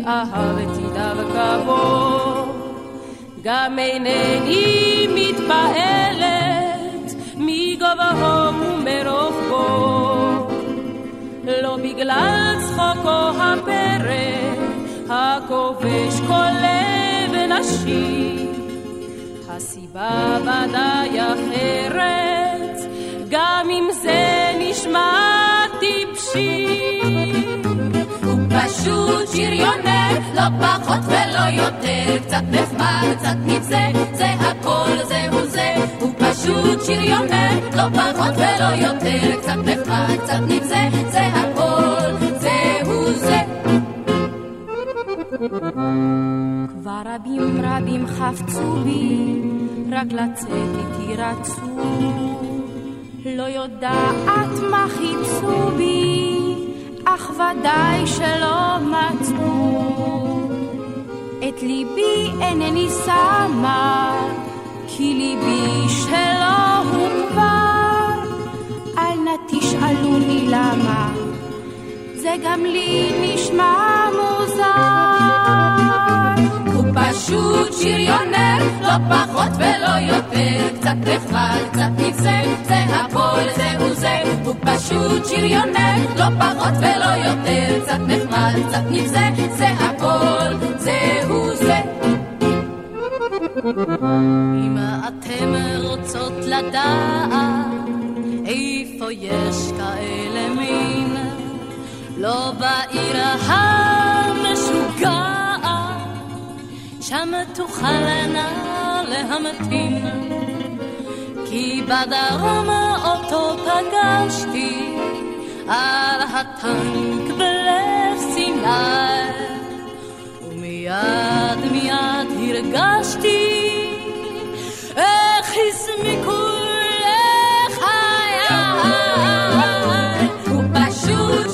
התאהבתי דווקא בו, גם אינני מתפעלת מגובהו ומרוחבו, לא בגלל צחוקו הפרא הכובש כל לב נשי, הסיבה ודאי אחרת, גם אם זה נשמע טיפשי. פשוט שריונר, לא פחות ולא יותר, קצת נחמד, קצת נבזה, זה הכל, זהו זה. הוא פשוט שריונר, לא פחות ולא יותר, קצת נחמד, קצת נבזה, זה הכל, זהו זה. כבר רבים רבים חפצו בי, רק לצאת איתי רצו. לא יודעת מה חיפשו בי, אך ודאי שלא מצאו. את ליבי אינני שמה, כי ליבי שלא הוא כבר. אל נא תשאלוני למה, זה גם לי נשמע מוזר. הוא פשוט שריונר, לא פחות ולא יותר, קצת נחמד, קצת נבזה, שריונר, לא פחות ולא יותר, קצת נחמד, קצת נבזה, זה הכל, זהו זה. אם אתם רוצות לדעת איפה יש כאלה מין, לא בעיר המשוגעת, שם תוכלנה להמתין. כי בדרום אותו פגשתי על הטנק בלב סיני, ומיד מיד הרגשתי איך הסמיקו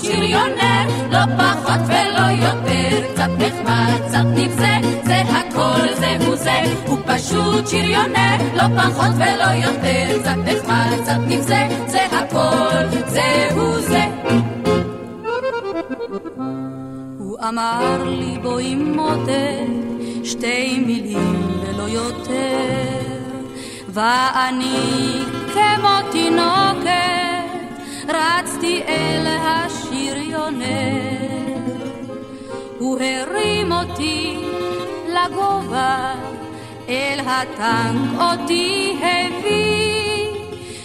שריונר, לא פחות ולא יותר, קצת נחמד, קצת נבזה, זה הכל, זהו זה. הוא פשוט שריונר, לא פחות ולא יותר, קצת נחמד, קצת נבזה, זה הכל, זהו זה. הוא אמר לי בואי מודה שתי מילים ולא יותר ואני כמו תינוקת רצתי אל השריונר הוא הרים אותי לגובה אל הטנק אותי הביא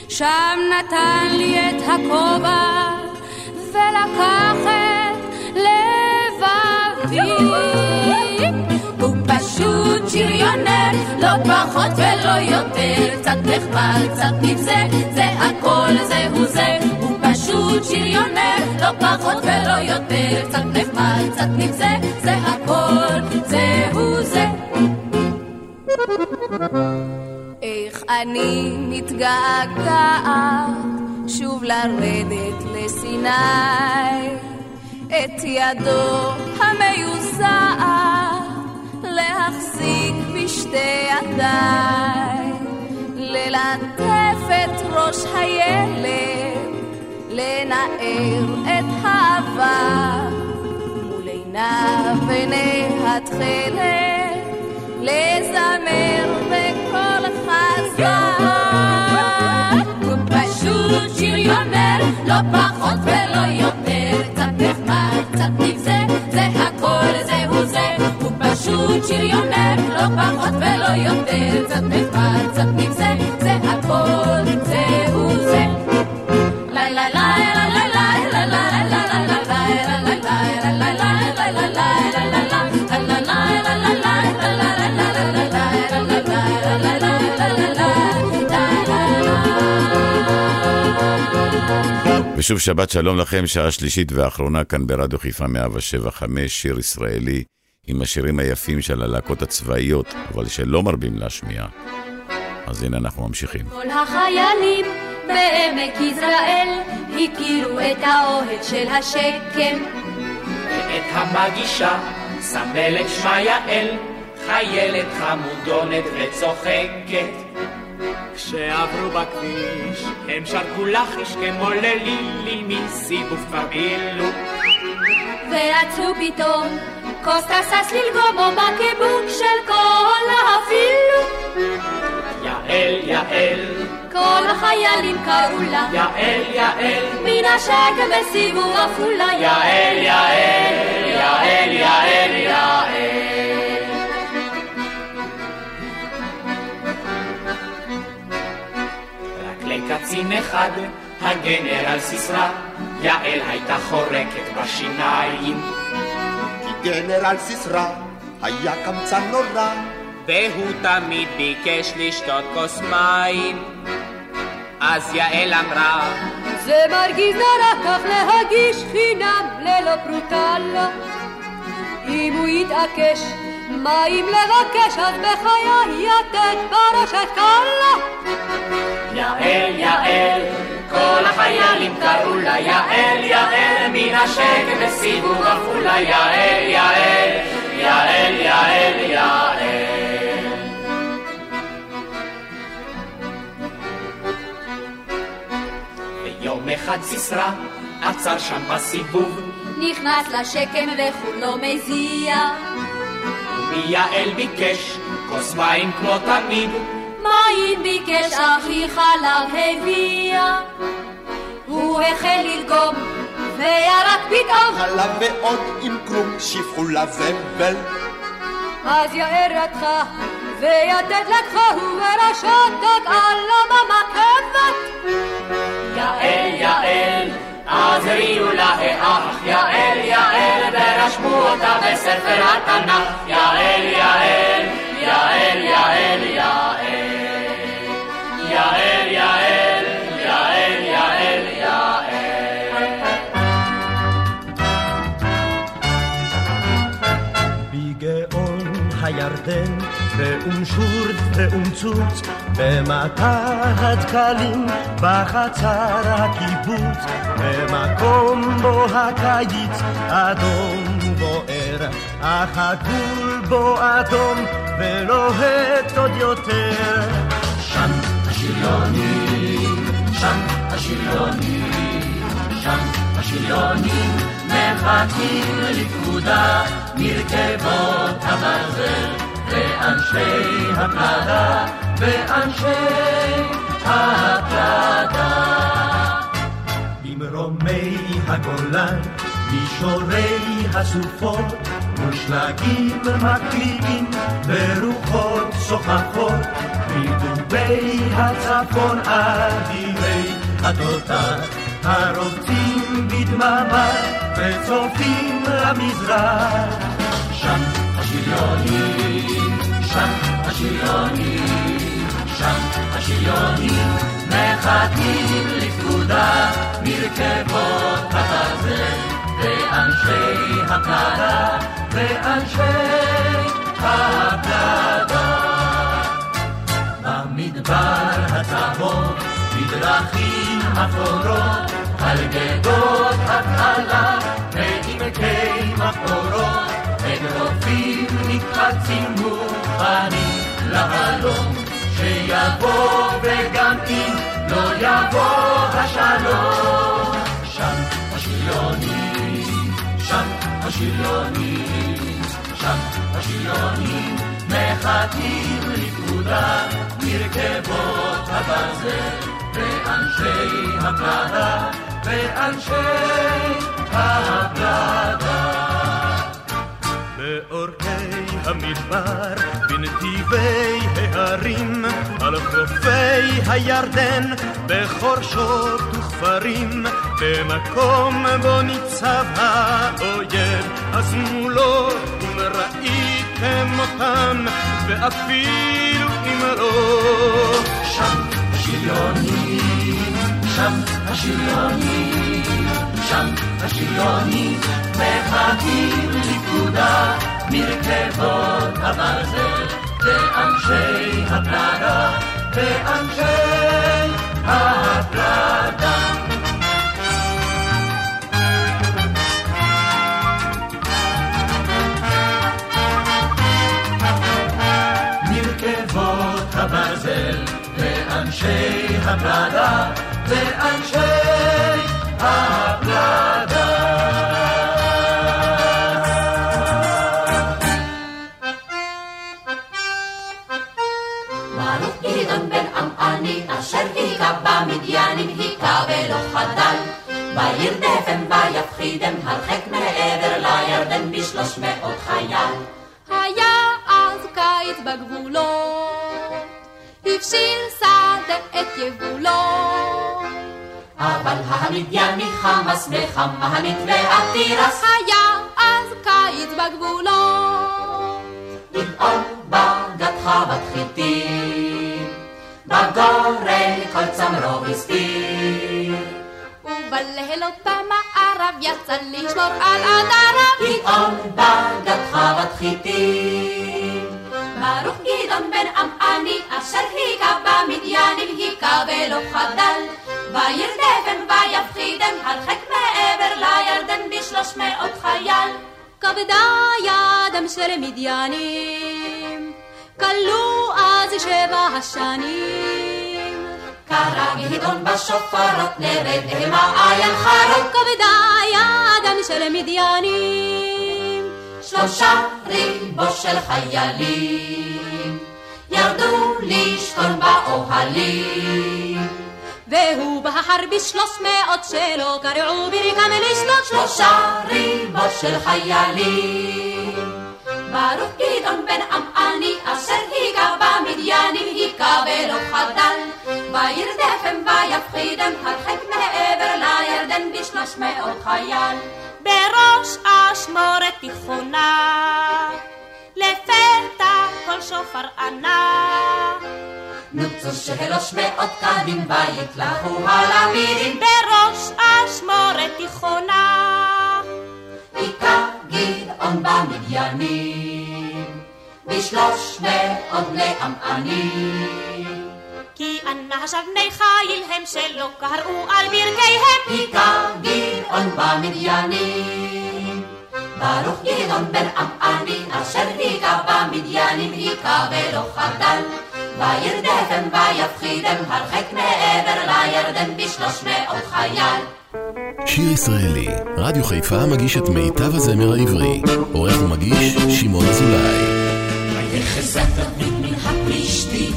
שם נתן לי את הכובע ולקח את לבבי. הוא פשוט שריונר, לא פחות ולא יותר, קצת נחמד, קצת נבזה, זה הכל, זהו זה. הוא פשוט שריונר, לא פחות ולא יותר, קצת נחמד, קצת נבזה, זה אני מתגעגעת שוב לרדת לסיני, את ידו המיוזעת להחזיק בשתי ידיי, ללטף את ראש הילד, לנער את העבר, מול עיניו עיני התכלת, לזמר בקול שריונר, לא פחות ולא יותר, קצת נחמד, קצת נבזה, זה הכל, זהו זה. הוא פשוט שריונר, לא פחות ולא יותר, קצת נחמד, קצת נבזה, זה הכל, זהו זה. לה לה לה ושוב שבת שלום לכם, שעה שלישית ואחרונה כאן ברדיו חיפה 107 שיר ישראלי, עם השירים היפים של הלהקות הצבאיות, אבל שלא מרבים להשמיע. אז הנה אנחנו ממשיכים. כל החיילים בעמק יזרעאל הכירו את האוהד של השקם. ואת המגישה סמלת שמה יעל, חיילת חמודונת וצוחקת. כשעברו בכביש, הם שרקו לחיש כמו ללילי מסיבוב כבר בילו. ורצו פתאום קוסטה שש ללגום או בקיבוק של כל האפילו. יעל, יעל, כל החיילים קראו לה יעל, יעל, מן השקם בסיבוב עפולה. יעל, יעל, יעל, יעל. רק לקצין אחד, הגנרל סיסרא, יעל הייתה חורקת בשיניים. כי גנרל סיסרא היה קמצן נורא, והוא תמיד ביקש לשתות כוס מים. אז יעל אמרה, זה מרגיז נורא כך להגיש חינם ללא פרוטה לו. אם הוא יתעקש מים לבקש אז בחיי יתד ברשת קלה. יעל, יעל, כל החיילים קראו לה יעל, יעל, מן השקט בסיבוב עפולה, יעל, יעל, יעל, יעל, יעל. ויום אחד סיסרא עצר שם בסיבוב, נכנס לשקם וכולו מזיע. ויעל ביקש כוס מים כמו תמיד, מים ביקש אחי חלב הביאה. הוא החל ללגום וירק פתאום חלב ועוד עם כלום שפכו לזבל. אז יאיר רתחה ויתד לקחה וברשתות על במקבת. יעל, יעל, עזריו להאה, יעל יעל, ורשמו אותה בספר התנ"ך, יעל יעל, יעל יעל יעל, יעל יעל, יעל יעל יעל. בגאון הירדן באונשורט ואונצוץ, במטע הדקלים, בחצר הקיבוץ, במקום בו הקיץ אדום ובוער, אך הגבול בו אדום ולוהט עוד יותר. שם השריונים, שם השריונים, שם השריונים מחכים לפקודה מרכבות הברזל ואנשי הפלדה ואנשי הפלדה. במרומי הגולן מישורי הסופות מושלגים מקליעים ברוחות סוחפות מדובי הצפון אדירי התותח הרוצים בדממה וצופים למזרח השריונים, שם השריונים, שם השריונים מחכים לפקודה מרכבות הברזל ואנשי הפלדה ואנשי הפלדה במדבר הצהוב בדרכים אפורות על גדות התעלה ועמקי מחורות אגרופים נקחצים מוכנים להלום שיבוא וגם אם לא יבוא השלום. שם השריונים, שם השריונים, שם השריונים מחכים לפקודה מרכבות הברזל ואנשי הפלדה ואנשי הפלדה באורכי המדבר, בנתיבי ההרים, על חופי הירדן, בחורשות וכפרים, במקום בו ניצב האויב, אז מולו אם ראיתם אותם, ואפילו אם לא. שם השריונים, שם השריונים, שם השריונים מחכים לפקודה מרכבות הברזל, ואנשי הפלדה, ואנשי הפלדה. הברזל, ואנשי הפלדה, ואנשי אשר היכה במדיינים, היכה ולא חדל. וירדפם ויפחידם, הרחק מעבר לירדן בשלוש מאות חייל. היה אז קיץ בגבולות, הבשיל שדה את יבולו. אבל המדייני חמאס וחמנית ועתירס, היה אז קיץ בגבולות. פתאום בגד חוות חיטים, בגורן כל צמרו הסתיר. ובלילות במערב יצא לשמור על עדריו. פתאום בגד חוות חיטים. ברוך גדעון בן עמעני, אשר היכה במדיינים, היכה ולא חדל. וירדפם ויפחידם, הרחק מעבר לירדן בשלוש מאות חייל. כבדה ידם של מדיינים, כלו אז שבע השנים. קרא גדעון בשופרות, נרד המה עין חרון. כבדה ידם של מדיינים, שלושה ריבו של חיילים, ירדו לשכון באוהלים. והוא בחר בשלוש מאות שלא קרעו ברכם לשלוט שלושה ריבו של חיילים. ברוך גדעון בן עמעני, אשר היכה במדיינים, היכה ולא חדל. וירדפם ויפחידם, הרחק מעבר לירדן בשלוש מאות חייל. בראש אשמורת תיכונה, לפתע כל שופר ענה. נוצו שלוש מאות קדים ויתלכו הלמידים. בראש אשמורת תיכונה, היכה גדעון במדיינים, בשלוש מאות בני עמענים. כי אנשיו בני חיל הם שלא קראו על ברכיהם. היכה גדעון במדיינים. ברוך גדעון בן עמעני, אשר היכה במדיינים, היכה ולא חדל. וירדפם ויפחידם, הרחק מעבר לירדן בשלוש מאות חייל. שיר ישראלי, רדיו חיפה מגיש את מיטב הזמר העברי. עורך ומגיש, שמעון אזולאי. ויחזק דוד מן הפלישתי,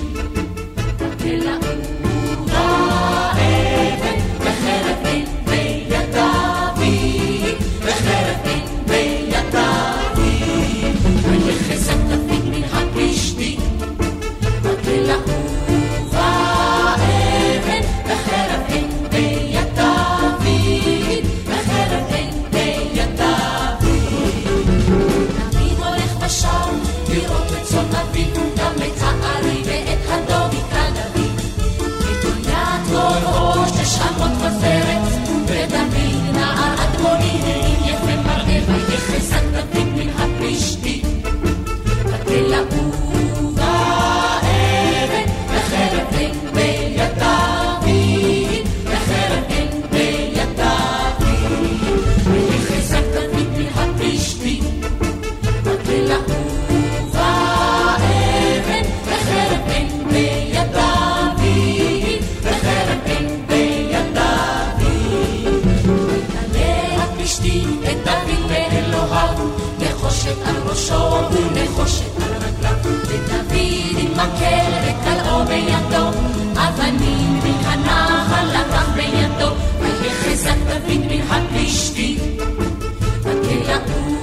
ראשו ונחושת על רגליו. ודוד עם מקל וקלעו בידו, אבנים מן הנחל לקח בידו, ויחזק דוד מן הפלישתי. ותלעו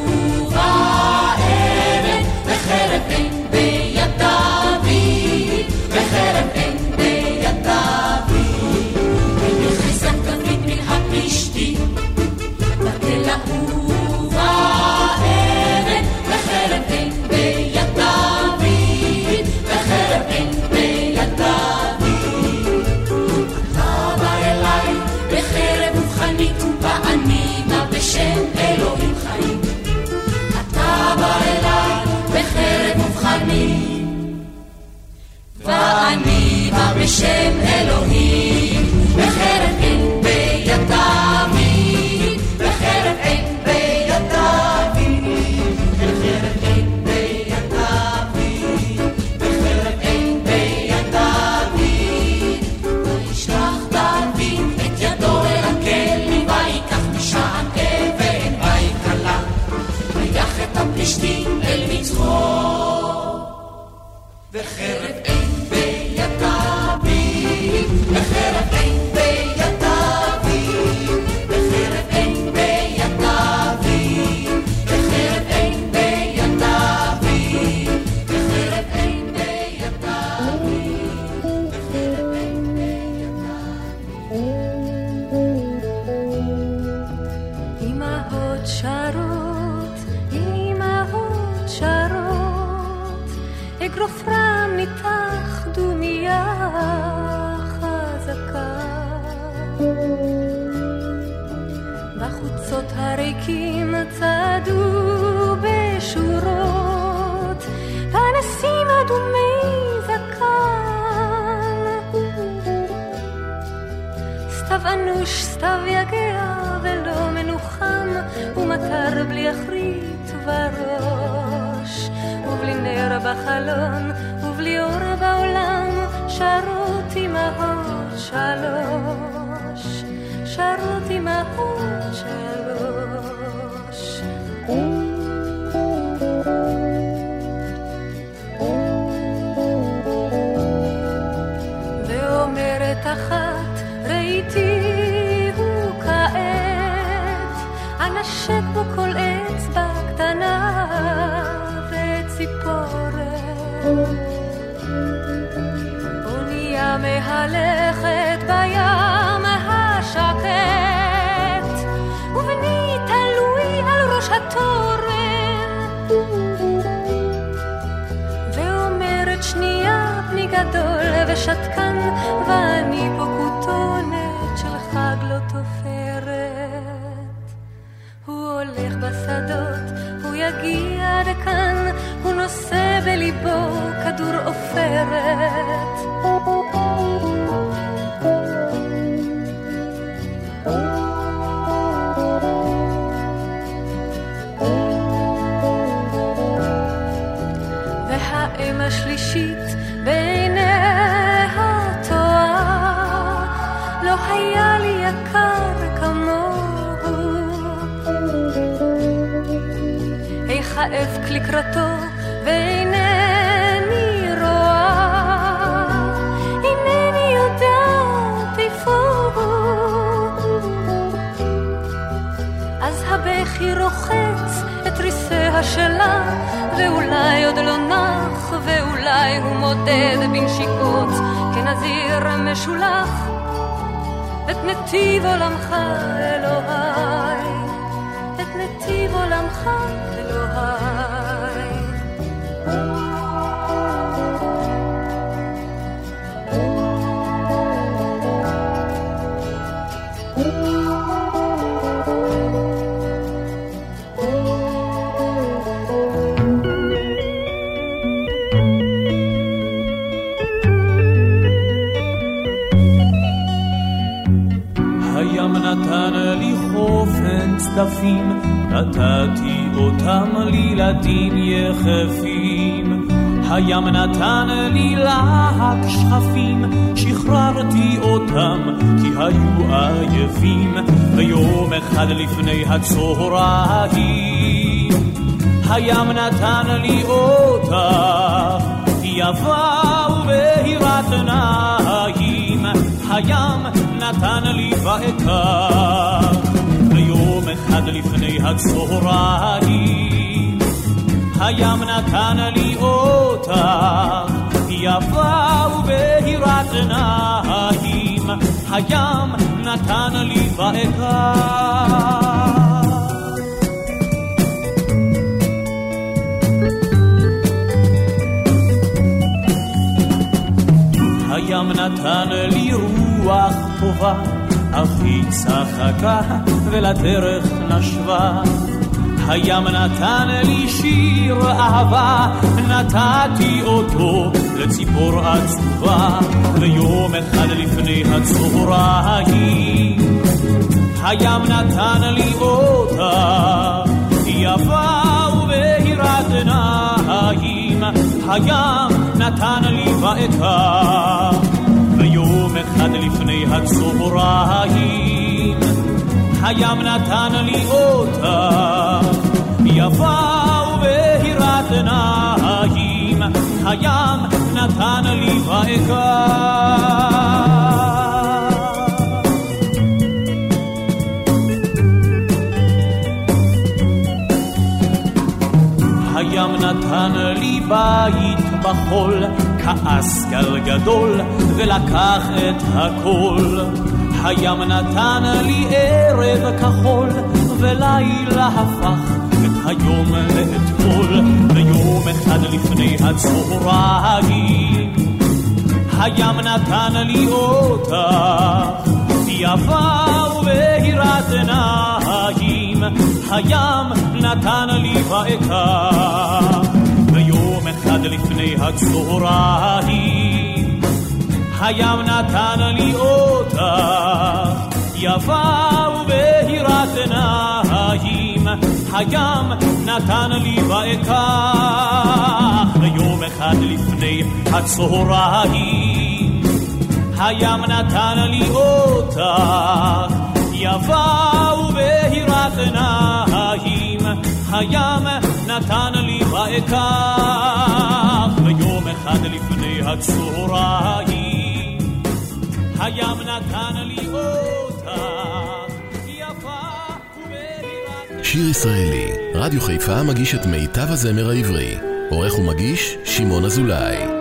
בשם אלוהים, וחרב אין ביד דוד, וחרב אין וחרב אנוש, סתיו יגע ולא מנוחם, ומטר בלי אחרית בראש. ובלי נר בחלון, ובלי אור בעולם, שרות אמהות שלוש. שרות אמהות שלוש. גדול ושתקן, ואני פה כותונת של חג לא תופרת. הוא הולך בשדות, הוא יגיע עד כאן, הוא נושא בליבו כדור עופרת. לקראתו ואינני רואה, אינני יודעת איפה הוא. אז הבכי רוחץ את ריסיה שלה, ואולי עוד לא נח, ואולי הוא מודד בנשיקות כנזיר משולח את נתיב עולמך אלוהי, את נתיב עולמך. צדפים, נתתי אותם לילדים יחפים. הים נתן לי להק שכפים, שחררתי אותם, כי היו עייפים, ויום אחד לפני הצהריים. הים נתן לי אותך, יפה ובהירת עיניים. הים נתן לי ואקח, אחד לפני הצהריים. הים נתן לי אותך, יפה ובהירת עיניים. הים נתן לי ואקח. הים נתן לי רוח טובה, אף היא צחקה ולדרך נשבה. הים נתן לי שיר אהבה, נתתי אותו לציפור עצובה, ויום אחד לפני הצהריים, הים נתן לי אותה, יפה ובהירת עיניים, הים נתן לי ואקה, הצהריים, הים נתן לי אותה, יפה ובהירת עיניים, הים נתן לי ואקה. הים נתן לי בית בחול, כעס גל גדול, ולקח את הכל. הים נתן לי ערב כחול, ולילה הפך את היום לאתמול, ויום אחד לפני הצהריים. הים נתן לי אותך, יפה ובהירת עיניים, הים נתן לי ואקח, ויום אחד לפני הצהריים, הים נתן לי אותך, יפה ובהירת עיניים, הים נתן לי ואקח, ויום אחד לפני הצהריים, הים נתן לי אותך, יפה ובהירת עיניים, הים נתן לי ואקח, ויום אחד לפני הצהריים, הים נתן לי אותך, יפה. שיר ישראלי, רדיו חיפה מגיש את מיטב הזמר העברי. עורך ומגיש, שמעון אזולאי.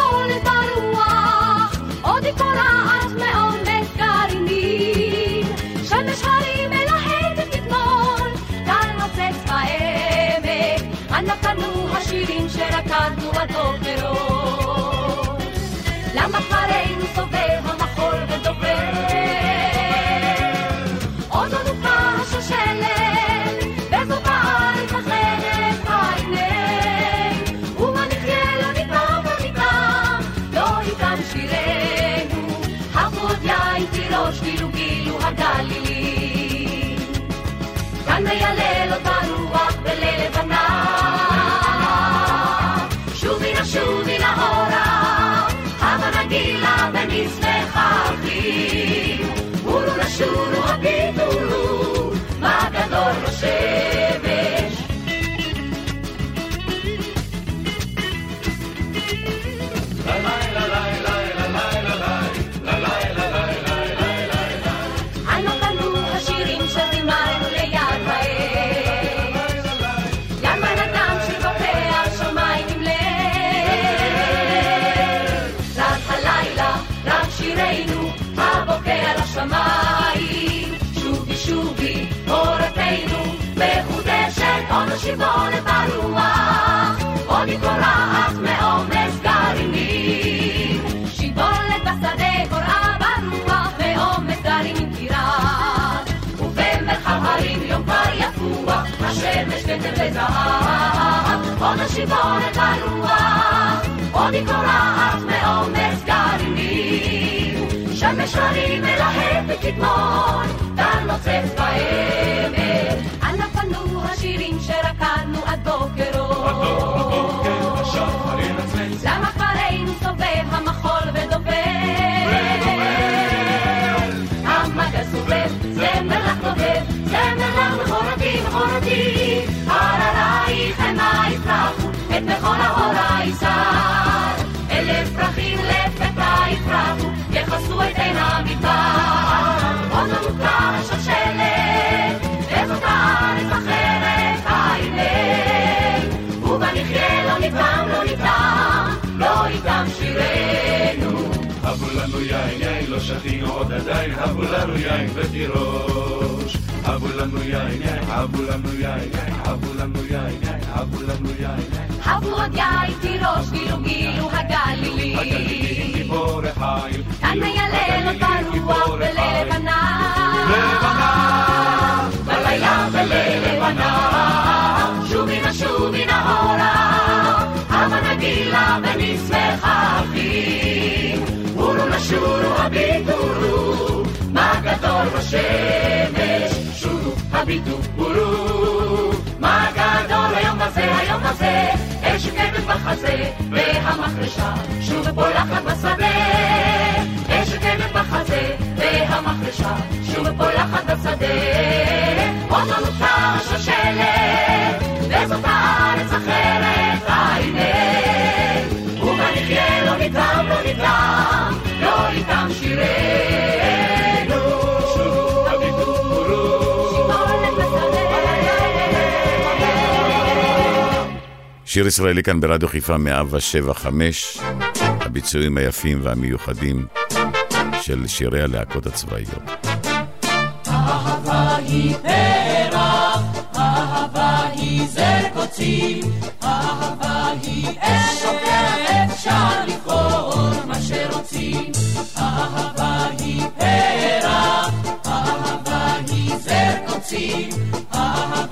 עוד אורו נשורו הביטורו, מה גדול ברוח, עוד היא קורעת מעומס גרעינים. שיבולת בשדה קורעה ברוח, מעומס גרעינים תירד. ובמרחב הרים יום כבר יפוח, השמש כתב לזהב. עוד השיבולת ברוח, עוד היא קורעת מעומס גרעינים. שמש הרים מלהבת כתמול, טל נוצץ בעמק. שרקדנו עד בוקרו. למה כפרנו סובב המחול ודובר? המגע סובב, זמר לך דובב, זמר לך מכורתי מכורתי. הררייך המה יפרחו, את מכל ההורה יסר. אלף פרחים לפתע יפרחו, יכסו את עין המדבר. יין, יין, לא שתינו עוד עדיין, הבו לנו יין ותירוש. הבו לנו יין, יין, הבו לנו יין, יין, הבו לנו יין, יין, הבו לנו יין. הבו עוד יין תירוש, גילו גילו הגלילים. הגלילים גיבור החיים, כאן מיילל אותה רוח בלבנה. לבנה, בלילה בלבנה. שובי נא שובי נא אורה, הבה נגילה ונשמחה אחים. אורו נשורו הביטורו, מה גדול בשמש. שורו הביטו אורו, מה גדול היום הזה, היום הזה. אש כבד בחזה, והמחרשה שוב פולחת בשדה. אש כבד בחזה, והמחרשה שוב פולחת בשדה. שיר ישראלי כאן ברדיו חיפה 175, הביצועים היפים והמיוחדים של שירי הלהקות הצבאיות. אהבה היא פרח, אהבה היא זר קוצים, אהבה היא אש שוקעת, אפשר לבחור מה שרוצים. אהבה היא פרח, אהבה היא זר קוצים, אהבה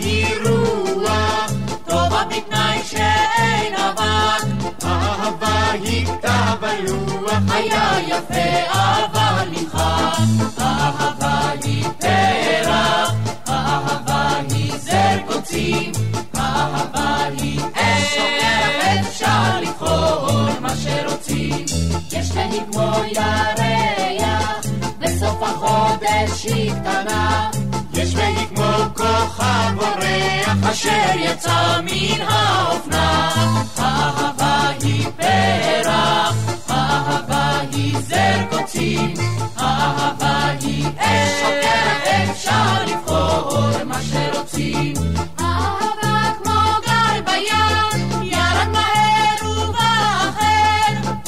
היא רוח, טובה בתנאי שאין אבק. אהבה היא כתב הלוח, היה יפה אבל נמחק. אהבה היא פרח, אהבה היא זר קוצים, אהבה היא אש, אפשר לבחור מה שרוצים. יש להיא כמו ירח, בסוף החודש היא קטנה. יש לי כמו כוכב בורח, אשר יצא מן האופנה. האהבה היא פרח, האהבה היא זר קוצים, האהבה היא אש שוקרת, אפשר לבחור מה שרוצים. אהבה.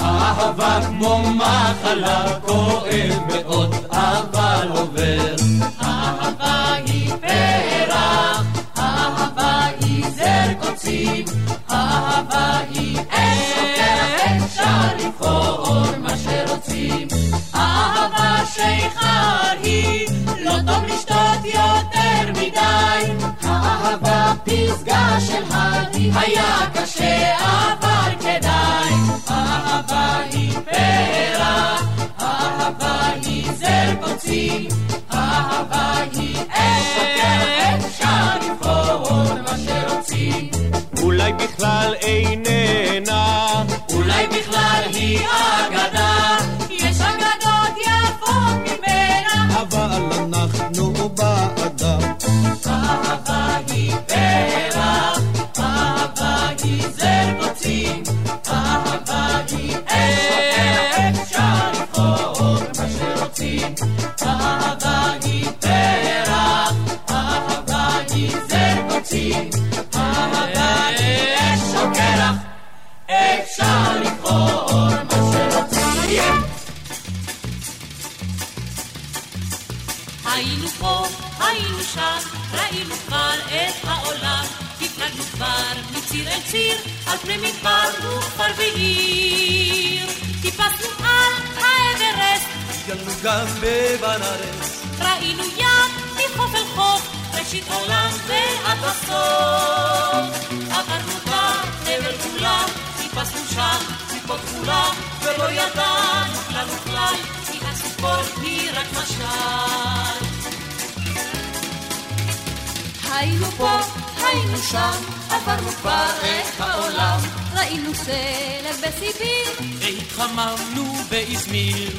אהבה כמו מחלה, כואב מאוד, זר קוצים, אהבה היא אש אפשר לבחור מה שרוצים. אהבה שיכר היא, לא טוב לשתות יותר מדי. האהבה פסגה של הדי, היה קשה אבל כדאי. אהבה היא פרח, אהבה היא זר קוצים, אהבה היא אש אולי בכלל איננה, שם, ראינו כבר את העולם. הפלגנו כבר מציר אל ציר, על פני מדבר וכפר ועיר. טיפסנו על האברסט, גלנו גם בבנארס. ראינו ים מחוף אל חוף, ראשית עולם ועד הסוף. עברנו בחבל כולם, טיפסנו שם ציפות כחולה, ולא ידענו כלל וכלל, כי הציפור היא רק משל. היינו פה, היינו שם, עברנו כבר את העולם. ראינו שלג בסיביר, והתחממנו באזמיר.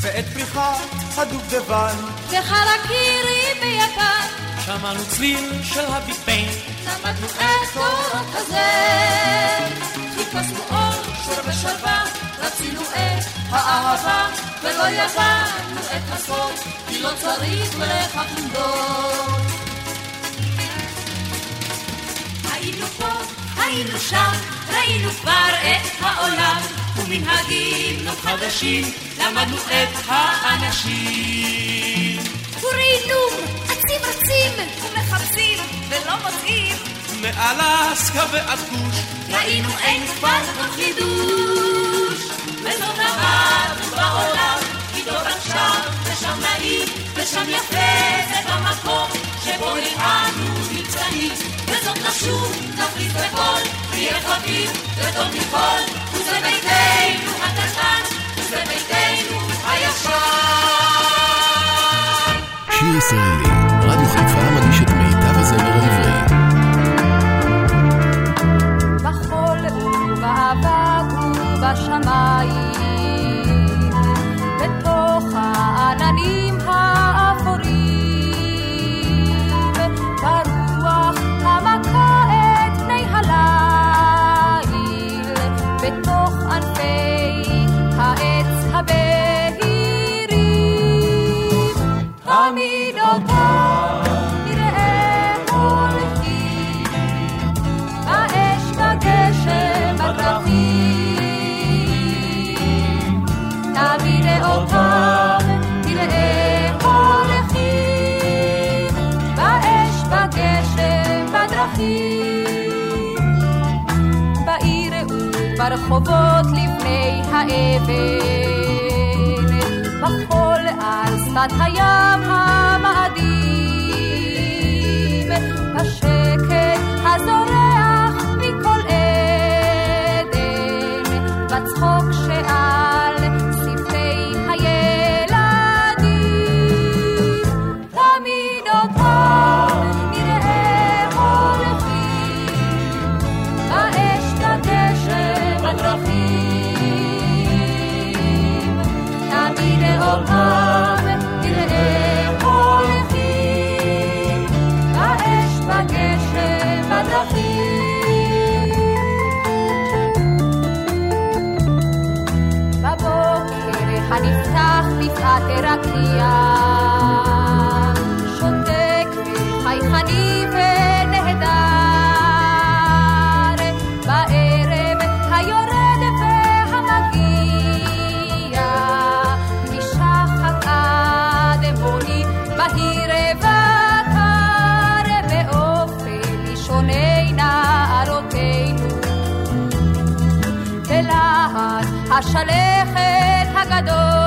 ואת פריחת הדובדבן, וחרקירי ביפן. שמענו צליל של הביג ביין. למדנו את תורות הזר. חיפשנו אור, שור ושלווה, רצינו את האהבה, ולא ידענו את הסוד, כי לא צריך לכך למדוד. היינו שם, ראינו כבר את העולם, ומנהגים לא חדשים, למדנו את האנשים. וראינו עצים רצים ומחפשים ולא מוצאים. מאלסקה ועד כוש, ראינו אין כבר כל חידוש. וזאת למדנו בעולם, כי טוב רק שם ושם נעים, ושם יפה זה במקום שבו אנו נמצאים. וזאת נשוב, נפריד בכל, נהיה חביב וטוב מכל, וזה ביתנו הקטן, וזה ביתנו הישן. שיר ישראלי, רדיו חיפה מגיש את מיטב הזמר העברי. בחול ובאבק ובשמיים, וברחובות לבני האבן, בחול על שפת הים המאדים, בשקט הזורח השלכת הגדול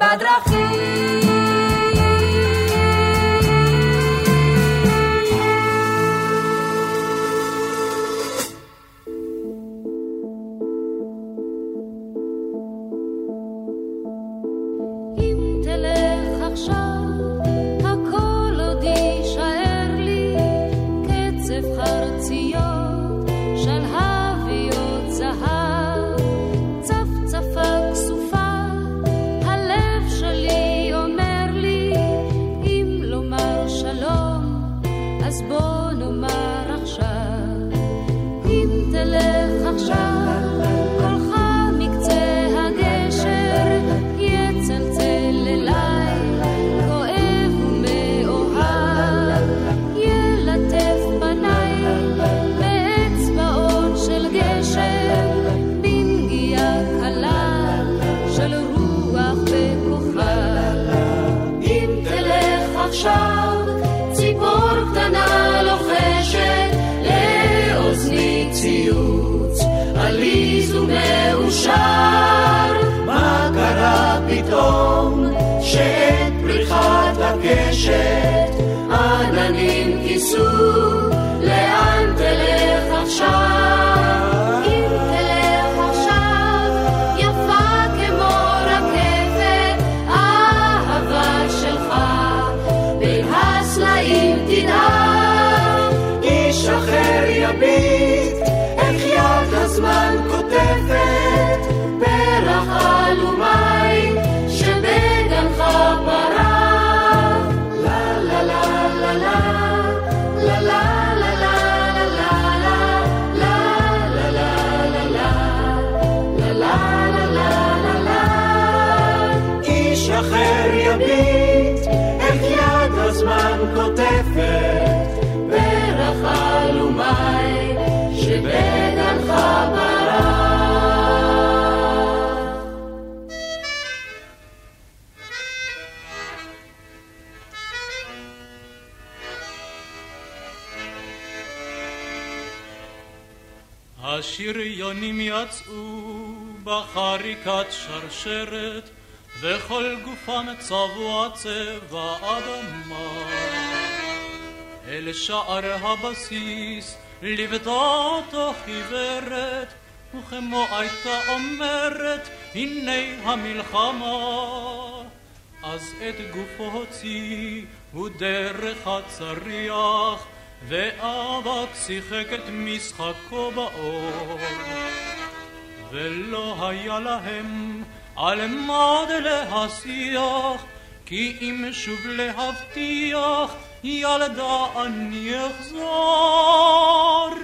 בדרכים. שריונים יצאו בחריקת שרשרת, וכל גופם צבוע צבע אדמה. אל שער הבסיס ליוותה אותו חיוורת, וכמו הייתה אומרת, הנה המלחמה. אז את גופו הוציא, הוא דרך הצריח, ואבק שיחק את משחקו באור, ולא היה להם על מה להשיח, כי אם שוב להבטיח, ילדה אני אחזור.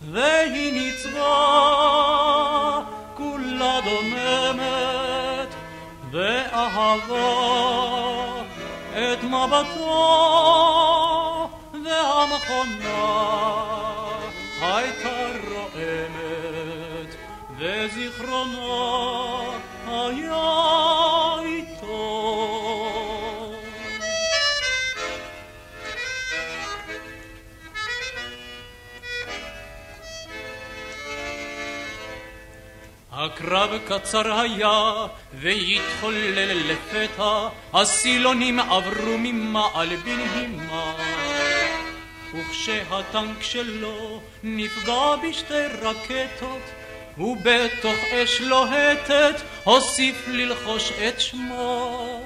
והיא ניצבה כולה דוממת, ואהבה את מבטו. המכונה הייתה רועמת, וזיכרונו היה איתו. הקרב קצר היה, והתחולל לפתע, הסילונים עברו ממעל בנהימה. וכשהטנק שלו נפגע בשתי רקטות, הוא בתוך אש לוהטת הוסיף ללחוש את שמו.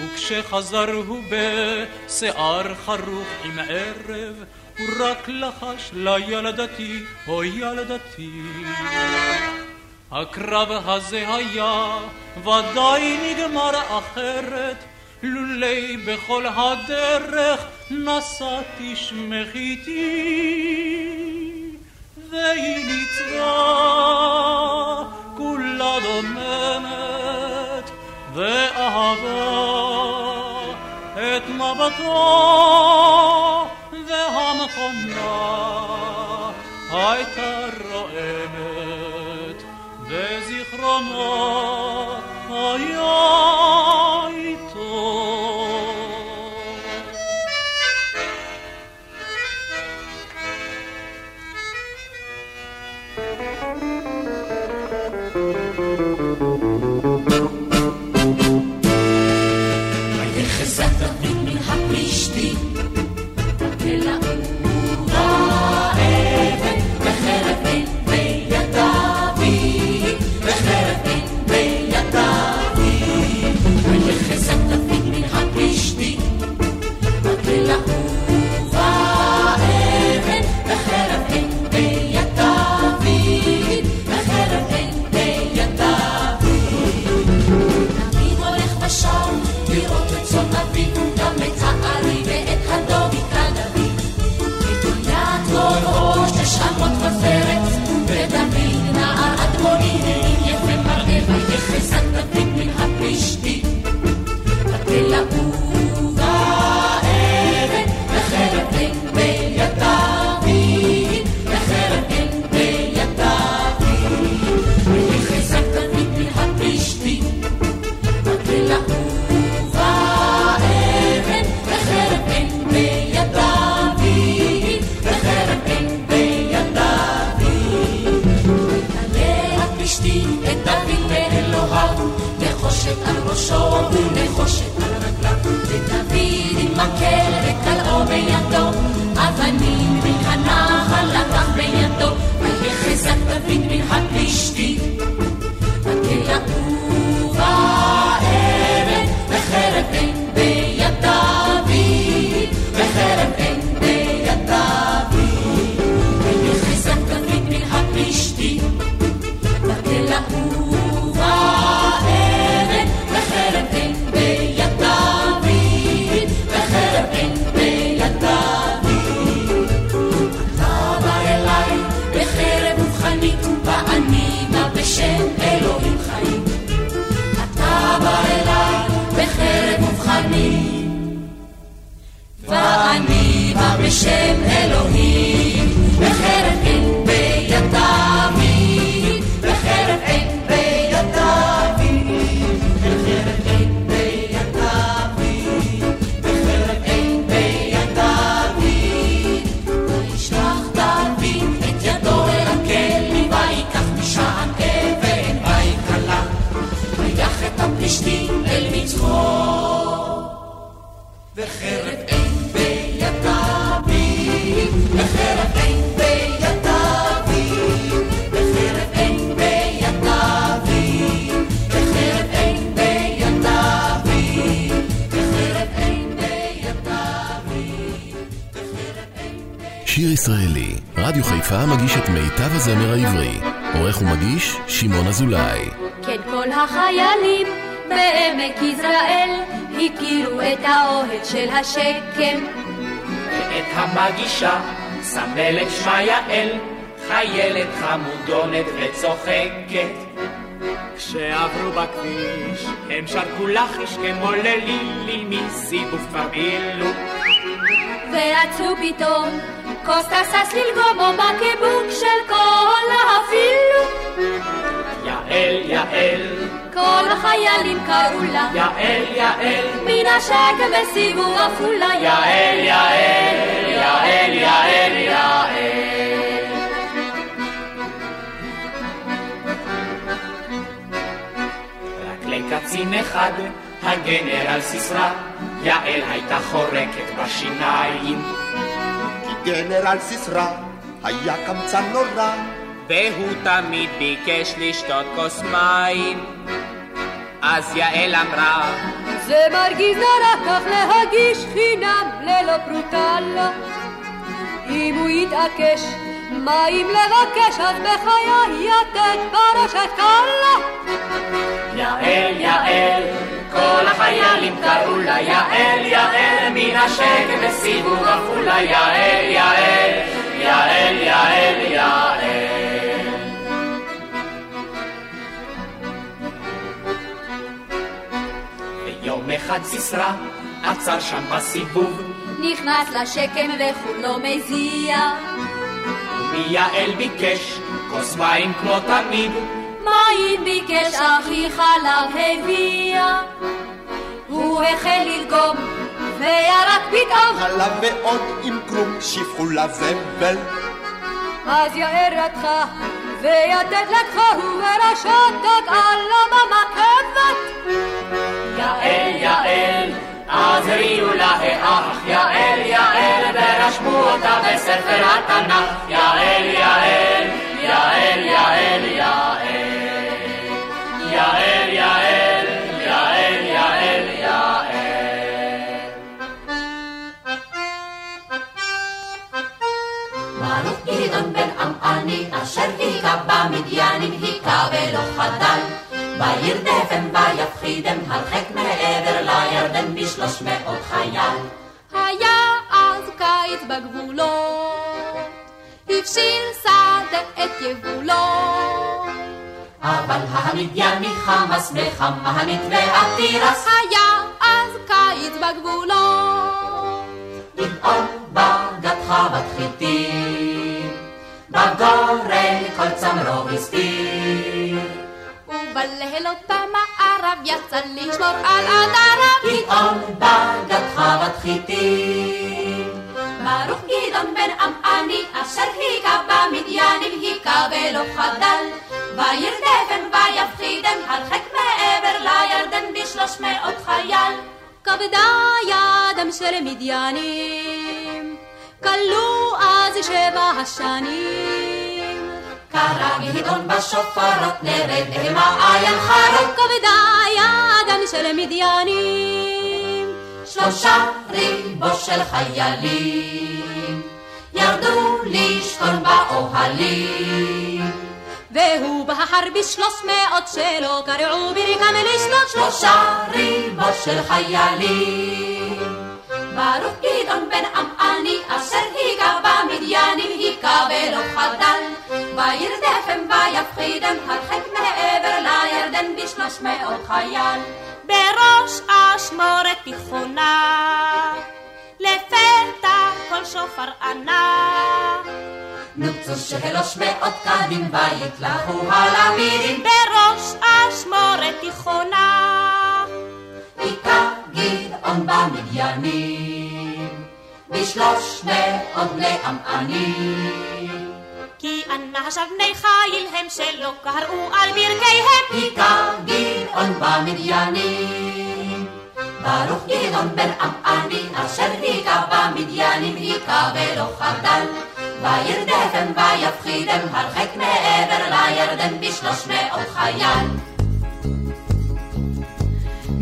וכשחזר הוא בשיער חרוך עם ערב, הוא רק לחש לא לילדתי, או ילדתי. הקרב הזה היה ודאי נגמר אחרת, לולי בכל הדרך נשאתי שמך איתי. והיא ניצבה כולה דוממת ואהבה את מבטו והמכונה הייתה רועמת וזיכרונו מקל וקלעו בידו, אבנים מן הנחל לקח בידו, ולחזק דוד מן הפלישתי. מקל לקובה אבן וחרב בין אזולאי. כן, כל החיילים בעמק יזרעאל הכירו את האוהד של השקם. ואת המגישה סמלת שמה יעל, חיילת חמודונת וצוחקת. כשעברו בכביש, הם שרקו לחיש כמו ללילי מסיבוב כבר בילו. ורצו פתאום כוס טסס ללגומו בקיבוק של כל האפילו. יעל, יעל. כל החיילים קראו לה. יעל, יעל. מן השקם וסיבו עפולה. יעל, יעל, יעל, יעל, יעל. לקצין אחד, הגנרל סיסרא, יעל הייתה חורקת בשיניים. גנרל סיסרא היה קמצן נורא, והוא תמיד ביקש לשתות כוס מים. אז יעל אמרה, זה מרגיז נורא כך להגיש חינם ללא פרוטה לו. אם הוא יתעקש מים לבקש, אז בחיי יתד ברשת קלה. יעל, יעל, החיילים קראו לה יעל, יעל, מן השקט בסיבוב עפולה, יעל, יעל, יעל, יעל, יעל. ויום אחד סיסרא עצר שם בסיבוב, נכנס לשקם וכולו מזיע. מיעל ביקש כוס מים כמו תמיד, מים ביקש אחי חלב הביאה. הוא החל ללגום וירק פתאום. חלב ועוד עם כלום שפכו לזבל. אז יאר רתחה ויתד לקחה וברשתות על הממקבת. יעל, יעל, אז הריעו לה האח, יעל, יעל, ורשמו אותה בספר התנ"ך, יעל, יעל, יעל, יעל, יעל. יעל, יעל, עמעני אשר היכה במדיינים היכה ולא חדל. בעיר דפן ויפחידם הרחק מעבר לירדן בשלוש מאות חייל. היה אז קיץ בגבולות, הבשיל שדה את יבולו. אבל המדייני חמאס וחמנית ועתירס היה אז קיץ בגבולות, גדעון בגד חוות חיטים, בגורן כל צמרו הסתיר. ובלילות במערב יצא לשמור על עדריו. גדעון בגד חוות חיטים, ברוך גדעון בן עמעני אשר היכה במדיינים היכה ולא חדל וירדפם ויפחידם הרחק מעבר לירדן בשלוש מאות חייל כבדה ידם של מדיינים, כלו אז שבע השנים. קרא גדעון בשופרות נרד מעיין חרוד כבדה ידם של מדיינים, שלושה ריבו של חיילים ירדו לשכון באוהלים. והוא בחר בשלוש מאות שלא קרעו ברכם לשלוש שלושה ריבו של חיילים ברוך גדעון בן עמעני אשר היכה במדיינים היכה ולא חדל וירדפם ויפחידם הרחק מעבר לירדן בשלוש מאות חייל. בראש אשמורת תיכונה, לפתע כל שופר ענה. נוצו שלוש מאות קדים ויתלכו הלמידים. בראש אשמורת תיכונה, היכה גדעון במדיינים בשלוש מאות בני עמענים. כי אנשיו בני חיל הם שלא קראו על ברכיהם. היכה גדעון במדיינים ברוך גדעון בן עמעני אשר היכה במדיינים היכה ולא חדל. וירדפם ויפחידם הרחק מעבר לירדן בשלוש מאות חייל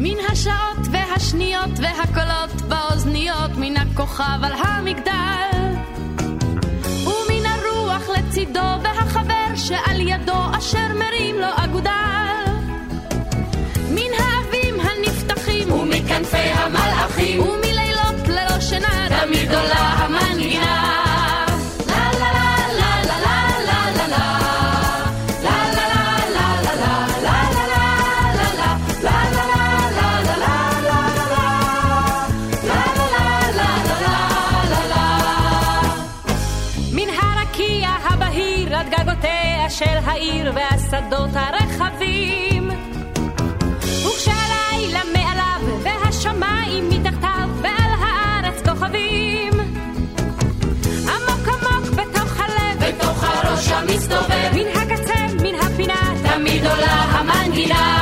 מן השעות והשניות והקולות באוזניות מן הכוכב על המגדל. ומן הרוח לצידו והחבר שעל ידו אשר מרים לו אגודל העיר והשדות הרחבים. וכשהלילה מעליו והשמיים מתחתיו ועל הארץ כוכבים. עמוק עמוק בתוך הלב בתוך הראש המסתובב. מן הקצה מן הפינה תמיד עולה המנגינה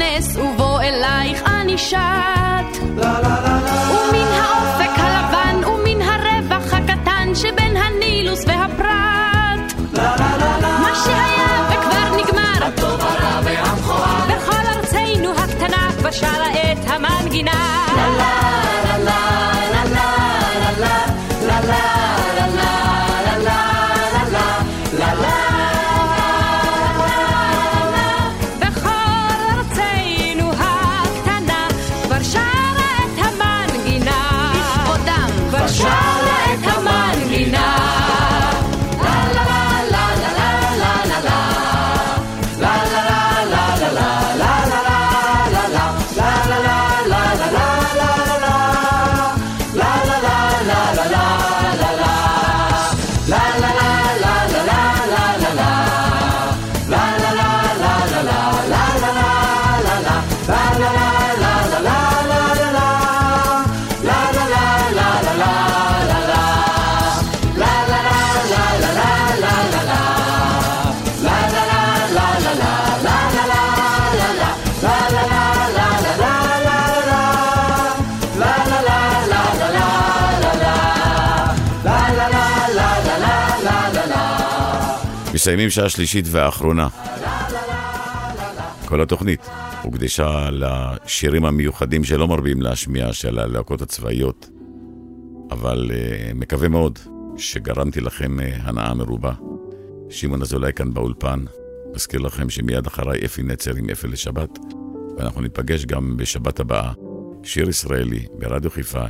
לי תיכנס ובוא אלייך אני שט. ומן האופק הלבן ומן הרווח הקטן שבין הנילוס והפרת מה שהיה וכבר נגמר. הטוב הרע והמכוער בכל ארצנו הקטנה כבר שרה את המנגינה. לה לה לה לה מסיימים שעה שלישית ואחרונה. כל התוכנית הוקדשה לשירים המיוחדים שלא מרבים להשמיע של הלהקות הצבאיות, אבל uh, מקווה מאוד שגרמתי לכם uh, הנאה מרובה. שמעון אזולאי כאן באולפן, מזכיר לכם שמיד אחריי אפי נצר עם אפי לשבת, ואנחנו ניפגש גם בשבת הבאה, שיר ישראלי ברדיו חיפה,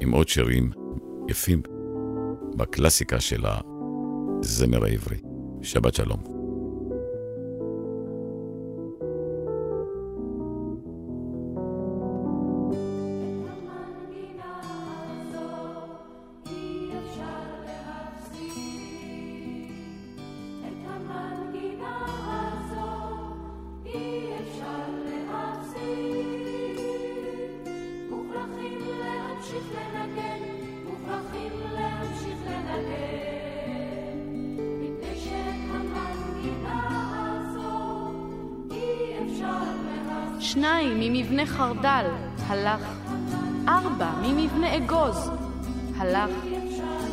עם עוד שירים יפים בקלאסיקה של הזמר העברי. שבת שלום. ממבנה חרדל, הלך. ארבע ממבנה אגוז, הלך.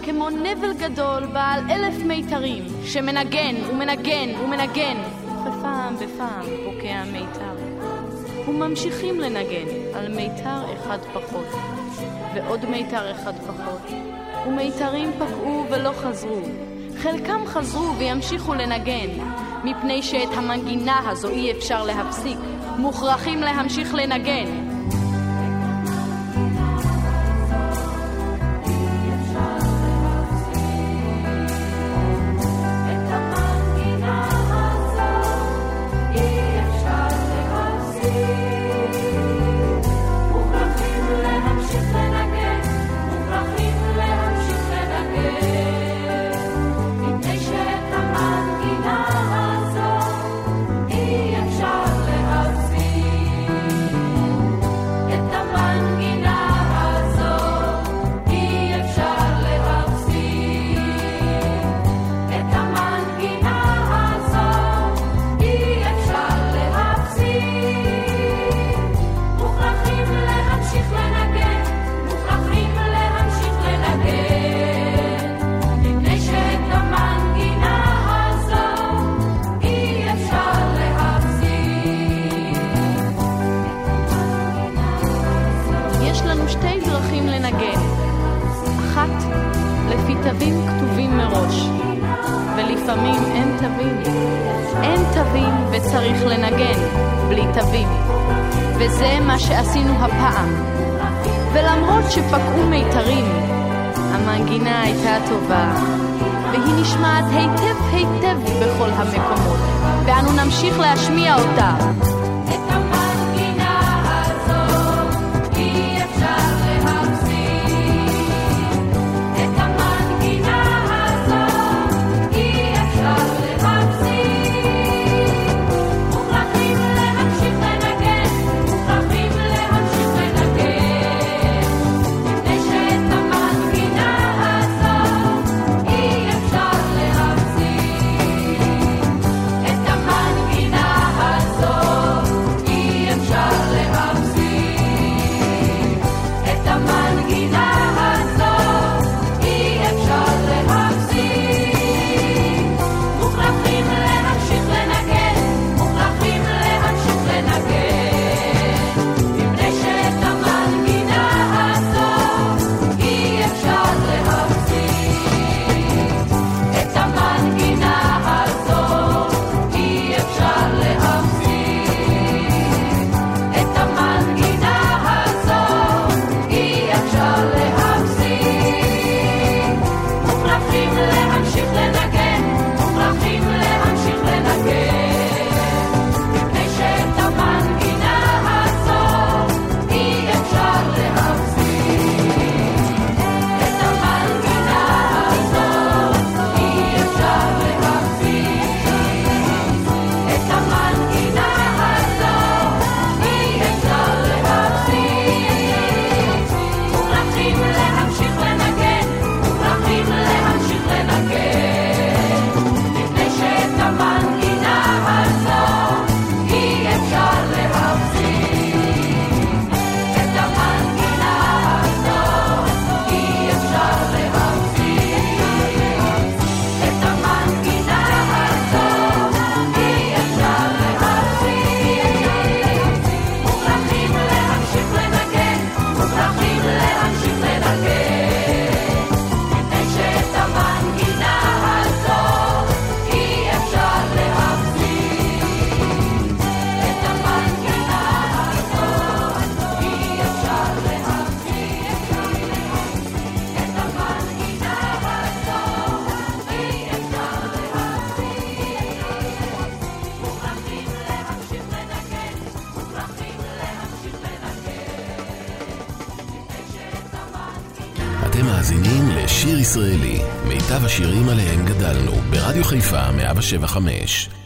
כמו נבל גדול בעל אלף מיתרים, שמנגן ומנגן ומנגן, ופעם בפעם פוקע מיתר. וממשיכים לנגן על מיתר אחד פחות, ועוד מיתר אחד פחות, ומיתרים פקעו ולא חזרו. חלקם חזרו וימשיכו לנגן, מפני שאת המנגינה הזו אי אפשר להפסיק, מוכרחים להמשיך לנגן. 775